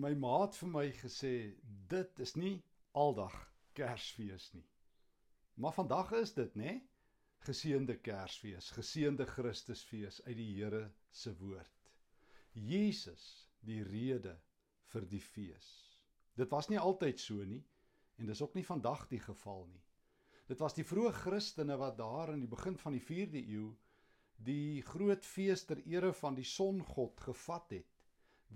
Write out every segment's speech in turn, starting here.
my ma het vir my gesê dit is nie aldag Kersfees nie. Maar vandag is dit, né? Nee? Geseënde Kersfees, geseënde Christusfees uit die Here se woord. Jesus, die rede vir die fees. Dit was nie altyd so nie en dis ook nie vandag die geval nie. Dit was die vroeë Christene wat daar in die begin van die 4de eeu die groot fees ter ere van die songod gevat het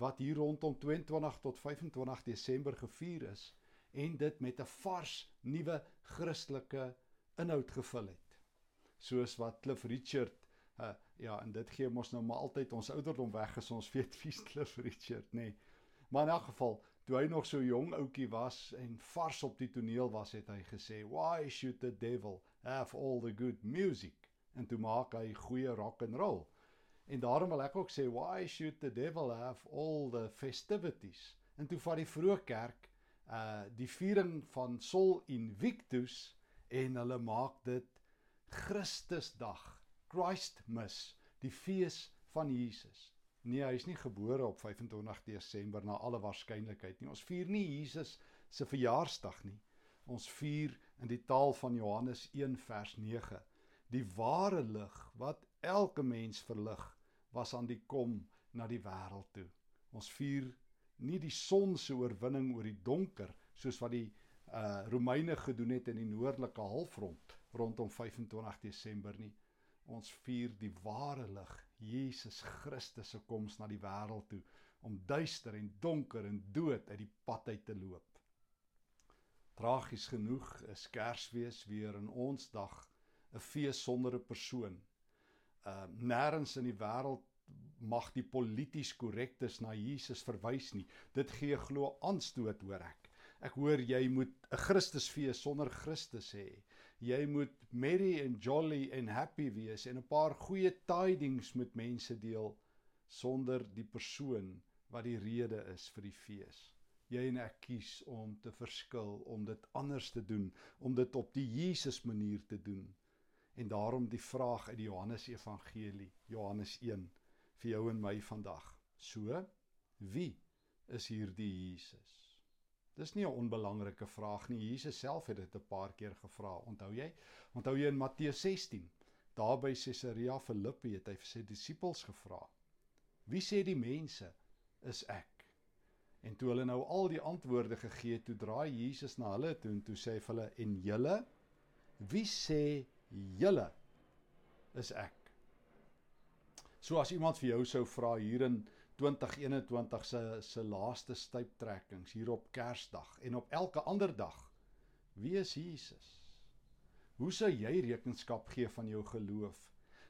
wat hier rondom 22 tot 25 Desember gevier is en dit met 'n vars nuwe Christelike inhoud gevul het. Soos wat Cliff Richard uh, ja, en dit gee mos nou maar altyd ons ouderdom weg as ons weet wie's Cliff Richard, nê. Nee. Maar in elk geval, toe hy nog so jong ouetjie was en vars op die toneel was, het hy gesê, "Why should the devil have all the good music?" En toe maak hy goeie rock and roll. En daarom wil ek ook sê why should the devil have all the festivities? En toe vat die vroeë kerk uh die viering van Sol Invictus en hulle maak dit Christusdag, Christmas, die fees van Jesus. Nee, hy is nie gebore op 25 Desember na alle waarskynlikheid nie. Ons vier nie Jesus se verjaarsdag nie. Ons vier in die taal van Johannes 1 vers 9 die ware lig wat elke mens verlig was aan die kom na die wêreld toe. Ons vier nie die son se oorwinning oor die donker soos wat die uh Romeine gedoen het in die noordelike halfrond rondom 25 Desember nie. Ons vier die ware lig, Jesus Christus se koms na die wêreld toe om duister en donker en dood uit die pad uit te loop. Tragies genoeg is Kersfees weer in ons dag 'n fees sonder 'n persoon. Uh nêrens in die wêreld mag die polities korrektes na Jesus verwys nie. Dit gee glo aanstoot hoor ek. Ek hoor jy moet 'n Christusfees sonder Christus hê. Jy moet merry and jolly and happy wees en 'n paar goeie tidings met mense deel sonder die persoon wat die rede is vir die fees. Jy en ek kies om te verskil, om dit anders te doen, om dit op die Jesus manier te doen. En daarom die vraag uit die Johannes Evangelie, Johannes 1 vir jou en my vandag. So, wie is hierdie Jesus? Dis nie 'n onbelangrike vraag nie. Jesus self het dit 'n paar keer gevra. Onthou jy? Onthou jy in Matteus 16? Daar by Caesarea Philippi het hy vir sy disippels gevra: "Wie sê die mense is ek?" En toe hulle nou al die antwoorde gegee het, toe draai Jesus na hulle toe en toe sê hy vir hulle: "En julle, wie sê julle is ek. So as iemand vir jou sou vra hier in 2021 se se laaste styptrekkings hier op Kersdag en op elke ander dag, wie is Jesus? Hoe sou jy rekenskap gee van jou geloof?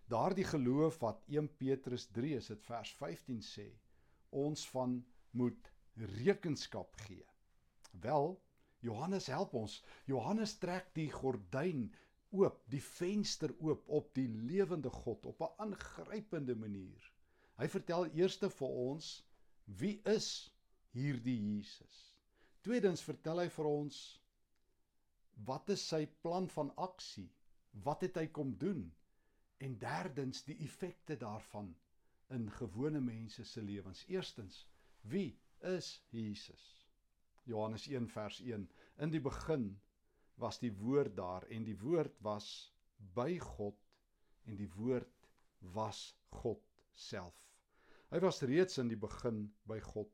Daardie geloof wat 1 Petrus 3 is dit vers 15 sê, ons van moet rekenskap gee. Wel, Johannes help ons. Johannes trek die gordyn oop, die venster oop op die lewende God op 'n aangrypende manier. Hy vertel eers vir ons wie is hierdie Jesus. Tweedens vertel hy vir ons wat is sy plan van aksie? Wat het hy kom doen? En derdens die effekte daarvan in gewone mense se lewens. Eerstens, wie is Jesus? Johannes 1 vers 1. In die begin was die woord daar en die woord was by God en die woord was God self. Hy was reeds in die begin by God.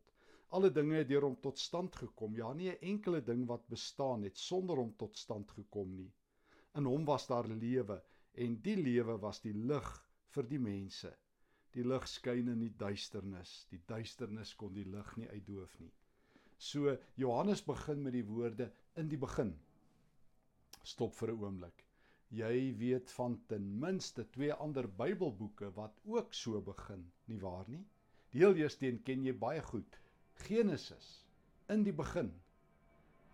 Alle dinge het deur hom tot stand gekom. Ja, nie 'n enkele ding wat bestaan het sonder hom tot stand gekom nie. In hom was daar lewe en die lewe was die lig vir die mense. Die lig skyn in die duisternis. Die duisternis kon die lig nie uitdoof nie. So Johannes begin met die woorde in die begin stop vir 'n oomblik. Jy weet van ten minste twee ander Bybelboeke wat ook so begin, nie waar nie? Die heel eerste een ken jy baie goed. Genesis. In die begin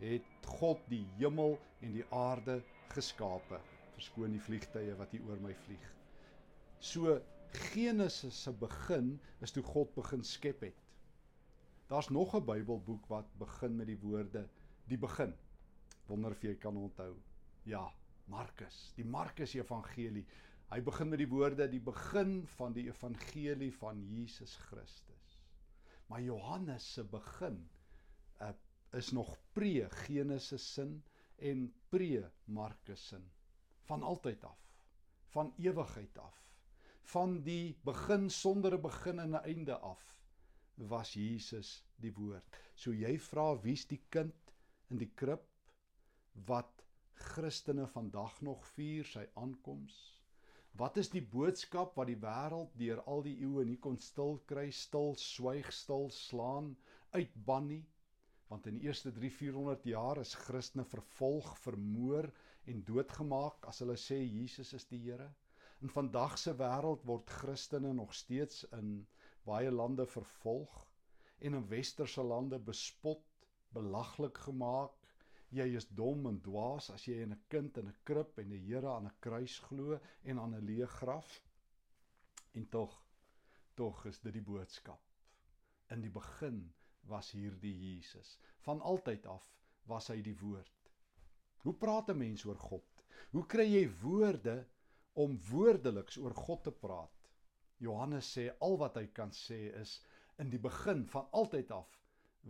het God die hemel en die aarde geskape. Verskoon die vliegtye wat hier oor my vlieg. So Genesis se begin is toe God begin skep het. Daar's nog 'n Bybelboek wat begin met die woorde die begin. Wonder of jy kan onthou. Ja, Markus, die Markus Evangelie. Hy begin met die woorde die begin van die evangelie van Jesus Christus. Maar Johannes se begin uh, is nog pre Genesis sin en pre Markus sin van altyd af van ewigheid af van die begin sonder 'n begin en 'n einde af was Jesus die woord. So jy vra wie's die kind in die krib wat Christene vandag nog vier sy aankoms? Wat is die boodskap wat die wêreld deur al die eeue nie kon stil kry, stil swyg, stil slaan, uitban nie? Want in die eerste 3-400 jaar is Christene vervolg, vermoor en doodgemaak as hulle sê Jesus is die Here. In vandag se wêreld word Christene nog steeds in baie lande vervolg en in westerse lande bespot, belaglik gemaak, jy is dom en dwaas as jy in 'n kind in 'n krib en die Here aan 'n kruis glo en aan 'n leë graf. En tog tog is dit die boodskap. In die begin was hierdie Jesus. Van altyd af was hy die woord. Hoe praat 'n mens oor God? Hoe kry jy woorde om woordeliks oor God te praat? Johannes sê al wat hy kan sê is in die begin van altyd af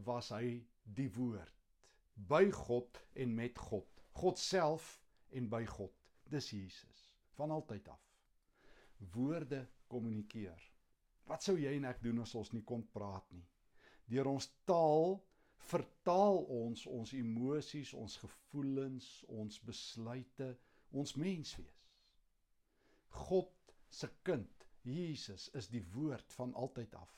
was hy die woord by God en met God. God self en by God. Dis Jesus van altyd af. Woorde kommunikeer. Wat sou jy en ek doen as ons nie kon praat nie? Deur ons taal vertaal ons ons emosies, ons gevoelens, ons besluite, ons menswees. God se kind, Jesus is die woord van altyd af.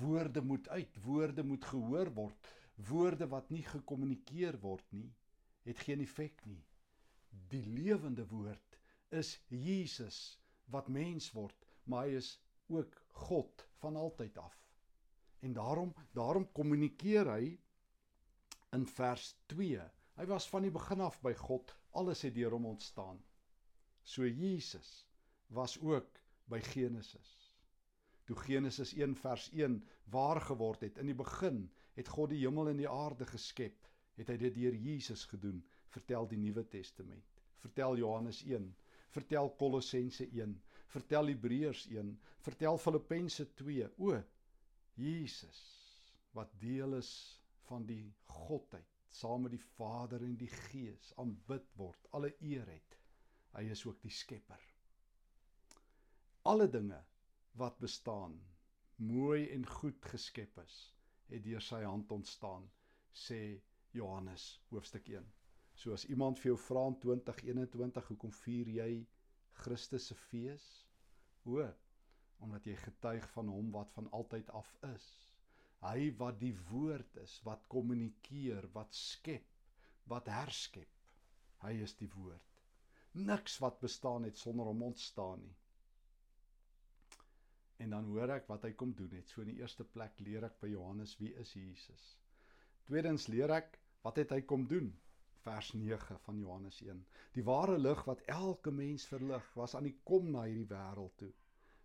Woorde moet uit, woorde moet gehoor word woorde wat nie gekommunikeer word nie, het geen effek nie. Die lewende woord is Jesus wat mens word, maar hy is ook God van altyd af. En daarom daarom kommunikeer hy in vers 2. Hy was van die begin af by God, alles het deur hom ontstaan. So Jesus was ook by Genesis. Toe Genesis 1 vers 1 waar geword het in die begin het God die hemel en die aarde geskep, het hy dit deur Jesus gedoen, vertel die Nuwe Testament. Vertel Johannes 1, vertel Kolossense 1, vertel Hebreërs 1, vertel Filippense 2. O Jesus wat deel is van die godheid saam met die Vader en die Gees aanbid word, alle eer het. Hy is ook die skepper. Alle dinge wat bestaan, mooi en goed geskep is, het deur sy hand ontstaan, sê Johannes hoofstuk 1. So as iemand vir jou vra in 2021 hoekom vier jy Christus se fees? O, omdat jy getuig van hom wat van altyd af is. Hy wat die woord is, wat kommunikeer, wat skep, wat herskep. Hy is die woord. Niks wat bestaan het sonder hom ontstaan nie. En dan hoor ek wat hy kom doen het. So in die eerste plek leer ek by Johannes wie is Jesus. Tweedens leer ek wat het hy kom doen? Vers 9 van Johannes 1. Die ware lig wat elke mens verlig, was aan die kom na hierdie wêreld toe.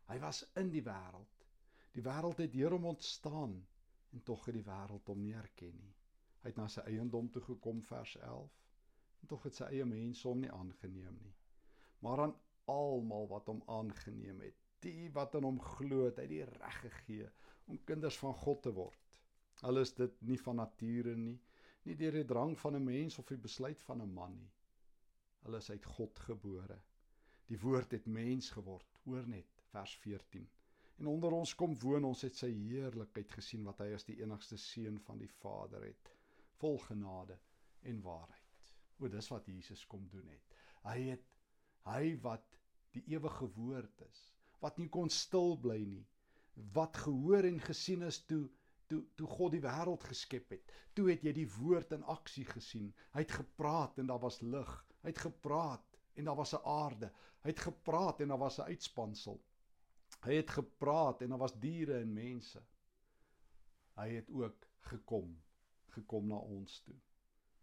Hy was in die wêreld. Die wêreld het deur hom ontstaan en tog het die wêreld hom nie erken nie. Hy het na sy eiendom toe gekom vers 11 en tog het sy eie mense hom nie aangeneem nie. Maar aan almal wat hom aangeneem het, die wat in hom glo het hy die reg gegee om kinders van God te word. Al is dit nie van nature nie, nie deur die drang van 'n mens of die besluit van 'n man nie. Hulle is uit God gebore. Die woord het mens geword, hoor net vers 14. En onder ons kom woon, ons het sy heerlikheid gesien wat hy as die enigste seun van die Vader het, vol genade en waarheid. O, dis wat Jesus kom doen het. Hy het hy wat die ewige woord is, wat nie kon stil bly nie wat gehoor en gesien is toe toe toe God die wêreld geskep het. Toe het jy die woord in aksie gesien. Hy het gepraat en daar was lig. Hy het gepraat en daar was 'n aarde. Hy het gepraat en daar was 'n uitspansel. Hy het gepraat en daar was diere en mense. Hy het ook gekom gekom na ons toe.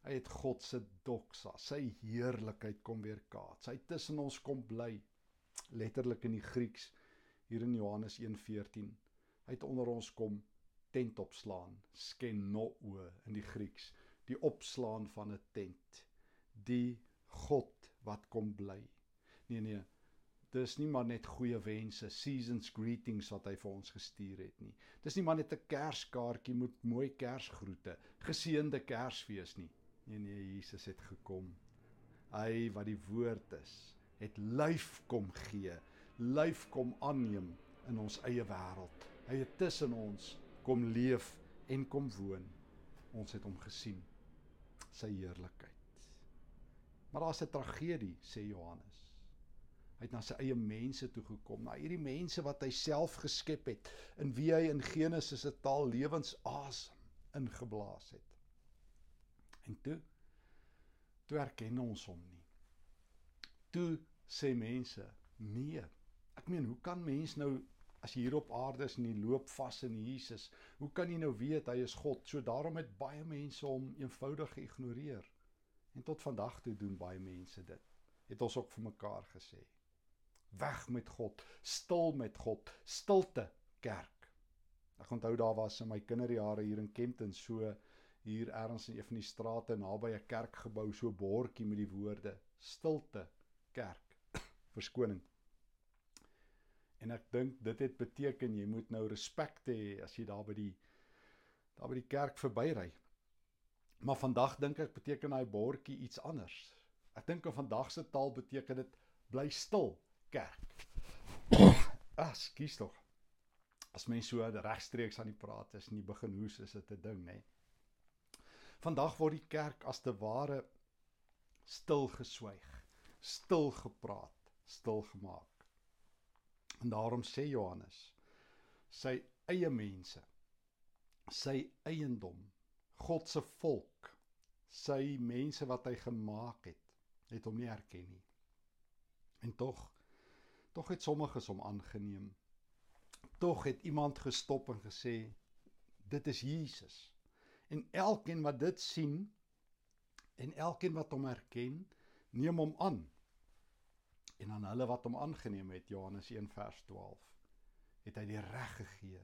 Hy het God se doxa sy heerlikheid kom weerkaats hy tussen ons kom bly letterlik in die Grieks hier in Johannes 1:14. Hy het onder ons kom tent opslaan, skenoo in die Grieks, die opslaan van 'n tent. Die God wat kom bly. Nee nee. dis nie maar net goeie wense, seasons greetings wat hy vir ons gestuur het nie. Dis nie maar net 'n Kerskaartjie met mooi Kersgroete, geseënde Kersfees nie. Nee nee, Jesus het gekom. Hy wat die woord is, het lyf kom gee, lyf kom aanneem in ons eie wêreld. Hy het tussen ons kom leef en kom woon. Ons het hom gesien. Sy heerlikheid. Maar daar's 'n tragedie, sê Johannes. Hy het na sy eie mense toe gekom, na hierdie mense wat hy self geskep het, in wie hy in Genesis se taal lewensasem ingeblaas het. En toe toe erken ons hom nie. Toe sê mense, nee. Ek meen, hoe kan mens nou as jy hier op aarde is en jy loop vas in Jesus, hoe kan jy nou weet hy is God? So daarom het baie mense hom eenvoudig geïgnoreer. En tot vandag toe doen baie mense dit. Het ons ook vir mekaar gesê. Weg met God, stil met God, stilte kerk. Ek onthou daar was in my kinderjare hier in Kempton so hier ergens in een van die strate naby 'n kerkgebou so bordjie met die woorde stilte kerk. Verskoning. En ek dink dit het beteken jy moet nou respek hê as jy daar by die daar by die kerk verbyry. Maar vandag dink ek beteken daai bordjie iets anders. Ek dink in vandag se taal beteken dit bly stil kerk. Ekskuus tog. As mens so regstreeks aan die praat is en nie begin hoes is dit 'n ding, nê. Vandag word die kerk as te ware stil geswyg, stil gepraat, stil gemaak. En daarom sê Johannes sy eie mense sy eiendom God se volk sy mense wat hy gemaak het het hom nie erken nie. En tog tog het sommiges hom aangeneem. Tog het iemand gestop en gesê dit is Jesus. En elkeen wat dit sien en elkeen wat hom erken neem hom aan en aan hulle wat hom aangeneem het Johannes 1 vers 12 het hy die reg gegee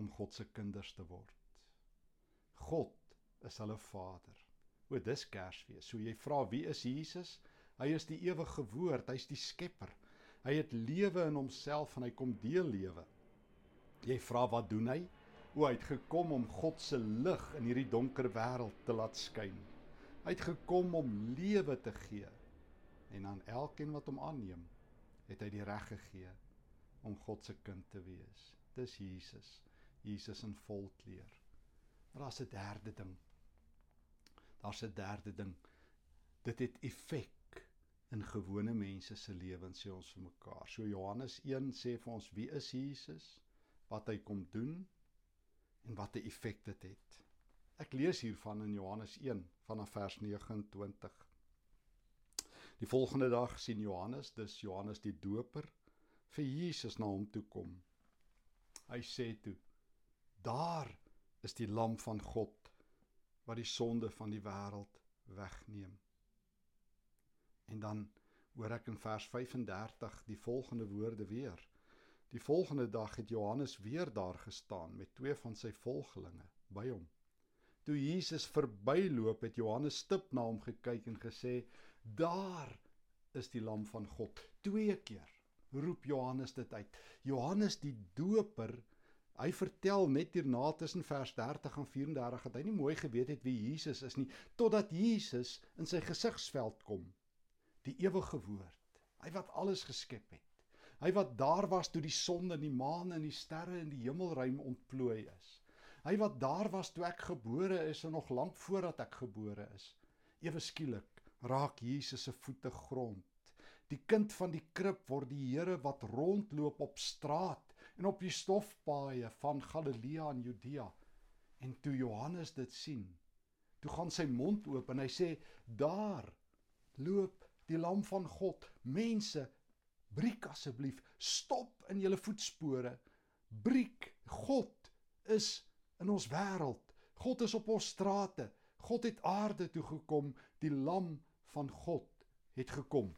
om God se kinders te word. God is hulle Vader. O dis Kersfees. So jy vra wie is Jesus? Hy is die ewige woord, hy's die skepper. Hy het lewe in homself en hy kom deel lewe. Jy vra wat doen hy? O hy het gekom om God se lig in hierdie donker wêreld te laat skyn. Hy het gekom om lewe te gee en aan elkeen wat hom aanneem, het hy die reg gegee om God se kind te wees. Dis Jesus. Jesus in volkleur. Maar daar's 'n derde ding. Daar's 'n derde ding. Dit het effek in gewone mense se lewens sê ons vir mekaar. So Johannes 1 sê vir ons wie is Jesus? Wat hy kom doen en wat 'n effek dit het. Ek lees hiervan in Johannes 1 vanaf vers 29. Die volgende dag sien Johannes, dis Johannes die Doper, vir Jesus na hom toe kom. Hy sê toe: "Daar is die lam van God wat die sonde van die wêreld wegneem." En dan hoor ek in vers 35 die volgende woorde weer. Die volgende dag het Johannes weer daar gestaan met twee van sy volgelinge by hom. Toe Jesus verbyloop, het Johannes stip na hom gekyk en gesê: Daar is die lam van God. Twee keer roep Johannes dit uit. Johannes die Doper, hy vertel net hierna tussen vers 30 en 34 dat hy nie mooi geweet het wie Jesus is nie totdat Jesus in sy gesigsveld kom. Die ewige woord. Hy wat alles geskep het. Hy wat daar was toe die son en die maan en die sterre in die hemelruim ontplooi is. Hy wat daar was toe ek gebore is en nog lank voordat ek gebore is. Ewe skielik raak Jesus se voete grond. Die kind van die krib word die Here wat rondloop op straat en op die stofpaaie van Galilea en Judea. En toe Johannes dit sien, toe gaan sy mond oop en hy sê: "Daar loop die lam van God. Mense, breek asseblief, stop in julle voetspore. Breek. God is in ons wêreld. God is op ons strate. God het aarde toe gekom. Die lam van God het gekom.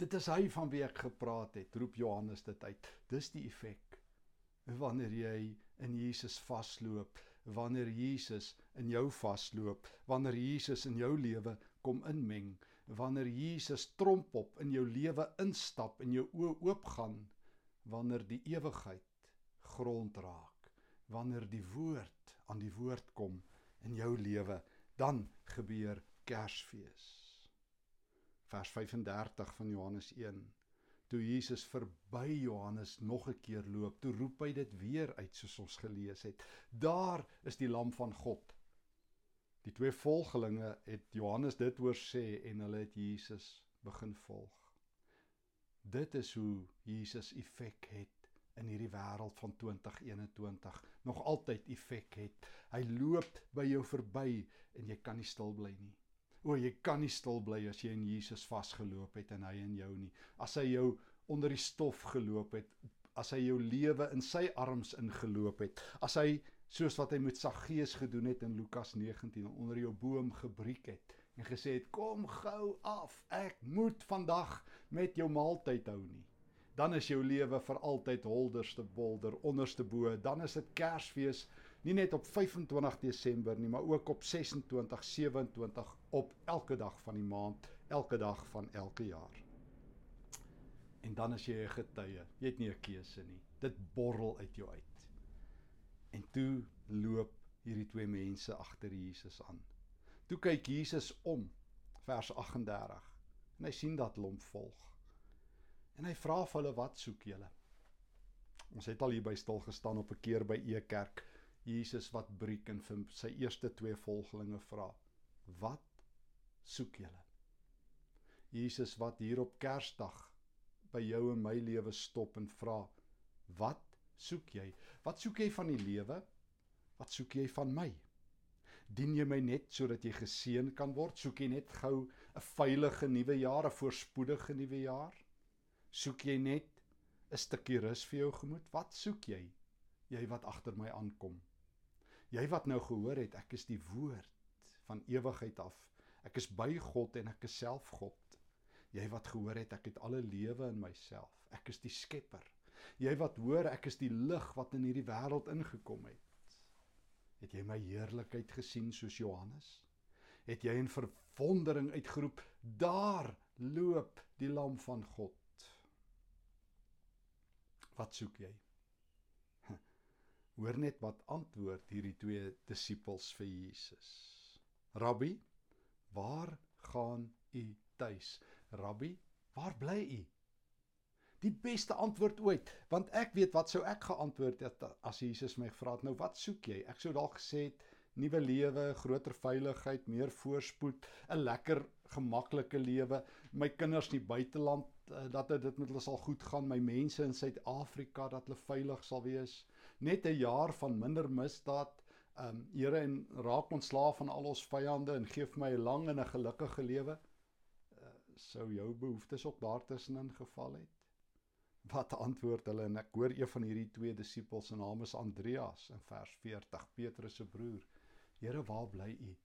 Dit is hy van wie ek gepraat het, roep Johannes dit uit. Dis die effek. Wanneer jy in Jesus vasloop, wanneer Jesus in jou vasloop, wanneer Jesus in jou lewe kom inmeng, wanneer Jesus tromp op in jou lewe instap en jou oë oopgaan wanneer die ewigheid grond raak wanneer die woord aan die woord kom in jou lewe dan gebeur Kersfees vers 35 van Johannes 1 toe Jesus verby Johannes nog 'n keer loop toe roep hy dit weer uit soos ons gelees het daar is die lam van God Die twee volgelinge het Johannes dit hoor sê en hulle het Jesus begin volg. Dit is hoe Jesus effek het in hierdie wêreld van 2021 nog altyd effek het. Hy loop by jou verby en jy kan nie stil bly nie. O, jy kan nie stil bly as jy in Jesus vasgeloop het en hy in jou nie. As hy jou onder die stof geloop het, as hy jou lewe in sy arms ingeloop het, as hy soos wat hy met Saggeus gedoen het in Lukas 19 onder jou boom gebreek het en gesê het kom gou af ek moet vandag met jou maaltyd hou nie dan is jou lewe vir altyd holderste bolder onderste bo dan is dit Kersfees nie net op 25 Desember nie maar ook op 26 27 op elke dag van die maand elke dag van elke jaar en dan as jy 'n getuie jy het nie 'n keuse nie dit borrel uit jou uit En toe loop hierdie twee mense agter Jesus aan. Toe kyk Jesus om, vers 38. En hy sien dat hulle hom volg. En hy vra vir hulle wat soek julle? Ons het al hier by stil gestaan op 'n keer by Ekerk. Jesus wat breek en vir sy eerste twee volgelinge vra: "Wat soek julle?" Jesus wat hier op Kersdag by jou en my lewe stop en vra: "Wat soek jy? Wat soek jy van die lewe? Wat soek jy van my? Dien jy my net sodat jy geseën kan word? Soek jy net gou 'n veilige nuwe jaar, 'n voorspoedige nuwe jaar? Soek jy net 'n stukkie rus vir jou gemoed? Wat soek jy? Jy wat agter my aankom. Jy wat nou gehoor het ek is die woord van ewigheid af. Ek is by God en ek is self God. Jy wat gehoor het ek het alle lewe in myself. Ek is die skepper. Jy wat hoor, ek is die lig wat in hierdie wêreld ingekom het. Het jy my heerlikheid gesien soos Johannes? Het jy in verwondering uitgeroep: "Daar loop die lam van God." Wat soek jy? Hoor net wat antwoord hierdie twee disippels vir Jesus. Rabbi, waar gaan u tuis? Rabbi, waar bly u? die beste antwoord ooit want ek weet wat sou ek geantwoord het as Jesus my gevra het nou wat soek jy ek sou dalk gesê het nuwe lewe groter veiligheid meer voorspoed 'n lekker gemaklike lewe my kinders in die buiteland eh, dat dit met hulle sal goed gaan my mense in Suid-Afrika dat hulle veilig sal wees net 'n jaar van minder misdaad Um Here en raak ontslaaf van al ons vyande en gee vir my 'n lang en 'n gelukkige lewe. Uh, sou jou behoeftes ook daartussenin geval het? Wat antwoord hulle en ek hoor een van hierdie twee disippels se naam is Andreas in vers 40 Petrus se broer. Here, waar bly u?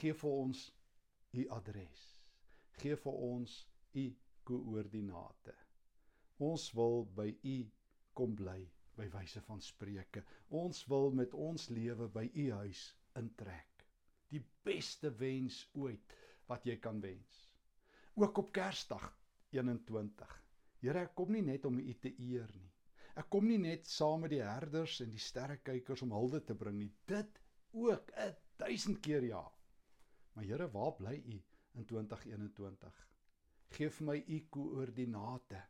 Gee vir ons u adres. Gee vir ons u koördinate. Ons wil by u kom bly by wyse van spreuke. Ons wil met ons lewe by u huis intrek. Die beste wens ooit wat jy kan wens. Ook op Kersdag 21 Here, ek kom nie net om U te eer nie. Ek kom nie net saam met die herders en die sterrekykers om hulde te bring nie. Dit ook 'n duisend keer ja. Maar Here, waar bly U in 2021? Geef my U koördinate.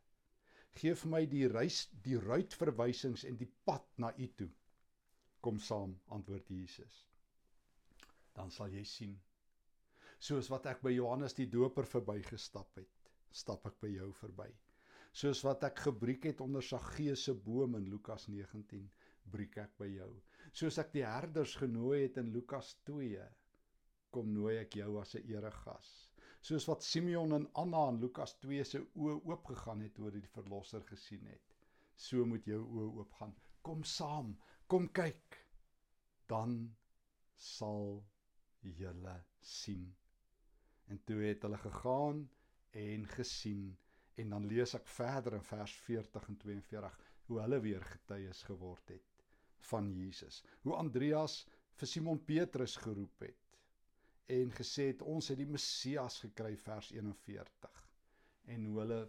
Geef vir my die reis, die ruitverwysings en die pad na U toe. Kom saam, antwoord Jesus. Dan sal jy sien. Soos wat ek by Johannes die Doper verbygestap het, stap ek by jou verby soos wat ek gebreek het onder Saggeus se boom in Lukas 19 breek ek by jou soos ek die herders genooi het in Lukas 2 kom nooi ek jou as 'n eregas soos wat Simeon en Anna in Lukas 2 se oë oopgegaan het oor die verlosser gesien het. So moet jou oë oopgaan. Kom saam kom kyk. Dan sal julle sien. En toe het hulle gegaan en gesien. En dan lees ek verder in vers 40 en 42 hoe hulle weer getuies geword het van Jesus. Hoe Andreas vir Simon Petrus geroep het en gesê het ons het die Messias gekry vers 41 en hoe hulle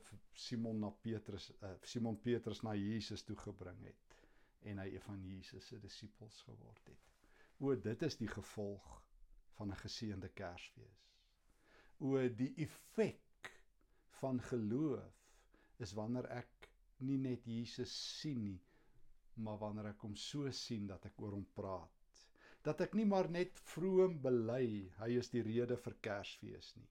Simon na Petrus uh, Simon Petrus na Jesus toe gebring het en hy een van Jesus se disippels geword het. O dit is die gevolg van 'n geseënde Kersfees. O die effek van geloof is wanneer ek nie net Jesus sien nie, maar wanneer ek hom so sien dat ek oor hom praat. Dat ek nie maar net vroom bely hy is die rede vir Kersfees nie,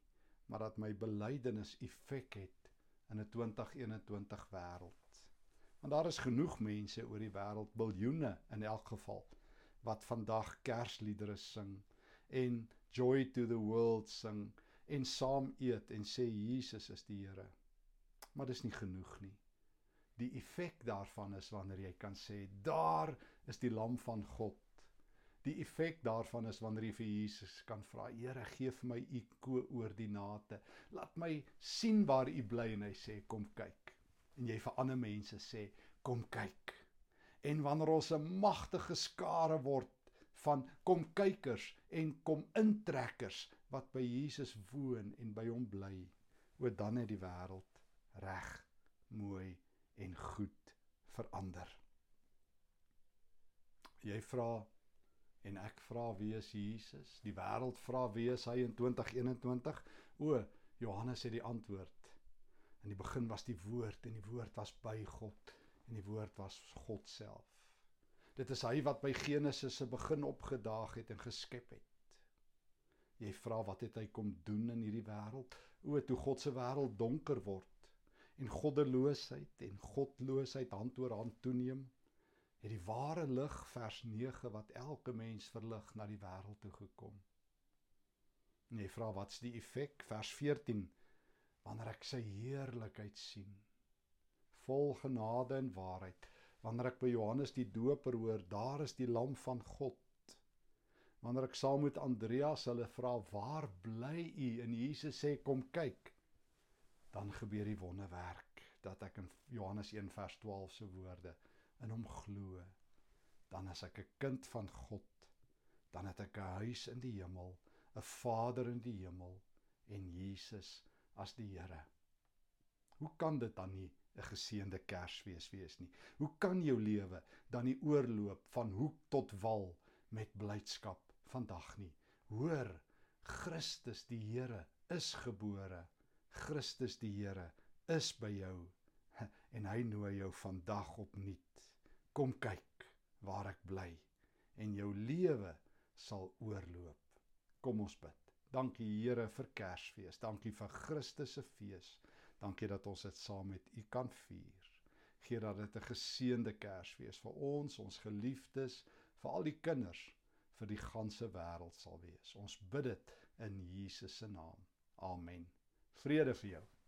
maar dat my belydenis effek het in 'n 2021 wêreld. Want daar is genoeg mense oor die wêreld, biljoene in elk geval, wat vandag Kersliedere sing en Joy to the World sing en saam eet en sê Jesus is die Here. Maar dis nie genoeg nie. Die effek daarvan is wanneer jy kan sê daar is die lam van God Die effek daarvan is wanneer jy vir Jesus kan vra, Here, gee vir my u koördinate. Laat my sien waar u bly en hy sê kom kyk. En jy vir ander mense sê kom kyk. En wanneer ons 'n magtige skare word van kom kykers en kom intrekkers wat by Jesus woon en by hom bly, o dan het die wêreld reg, mooi en goed verander. Jy vra En ek vra wie is Jesus? Die wêreld vra wie is hy in 2021? O, Johannes het die antwoord. In die begin was die woord en die woord was by God en die woord was God self. Dit is hy wat by Genesis se begin opgedaag het en geskep het. Jy vra wat het hy kom doen in hierdie wêreld? O, toe God se wêreld donker word en goddeloosheid en godloosheid hand oor hand toeneem het die ware lig vers 9 wat elke mens verlig na die wêreld toe gekom. En jy vra wat's die effek? Vers 14 wanneer ek sy heerlikheid sien vol genade en waarheid wanneer ek by Johannes die doper hoor daar is die lam van God. Wanneer ek saam met Andreas hulle vra waar bly u? En Jesus sê kom kyk. Dan gebeur die wonderwerk dat ek in Johannes 1 vers 12 se woorde in hom glo, dan as ek 'n kind van God, dan het ek 'n huis in die hemel, 'n Vader in die hemel en Jesus as die Here. Hoe kan dit dan nie 'n geseënde Kersfees wees nie? Hoe kan jou lewe dan nie oorloop van hoek tot wal met blydskap vandag nie? Hoor, Christus die Here is gebore. Christus die Here is by jou en hy nooi jou vandag opnuut Kom kyk waar ek bly en jou lewe sal oorloop. Kom ons bid. Dankie Here vir Kersfees. Dankie vir Christus se fees. Dankie dat ons dit saam met U kan vier. Gee dat dit 'n geseënde Kersfees vir ons, ons geliefdes, vir al die kinders, vir die ganse wêreld sal wees. Ons bid dit in Jesus se naam. Amen. Vrede vir jou.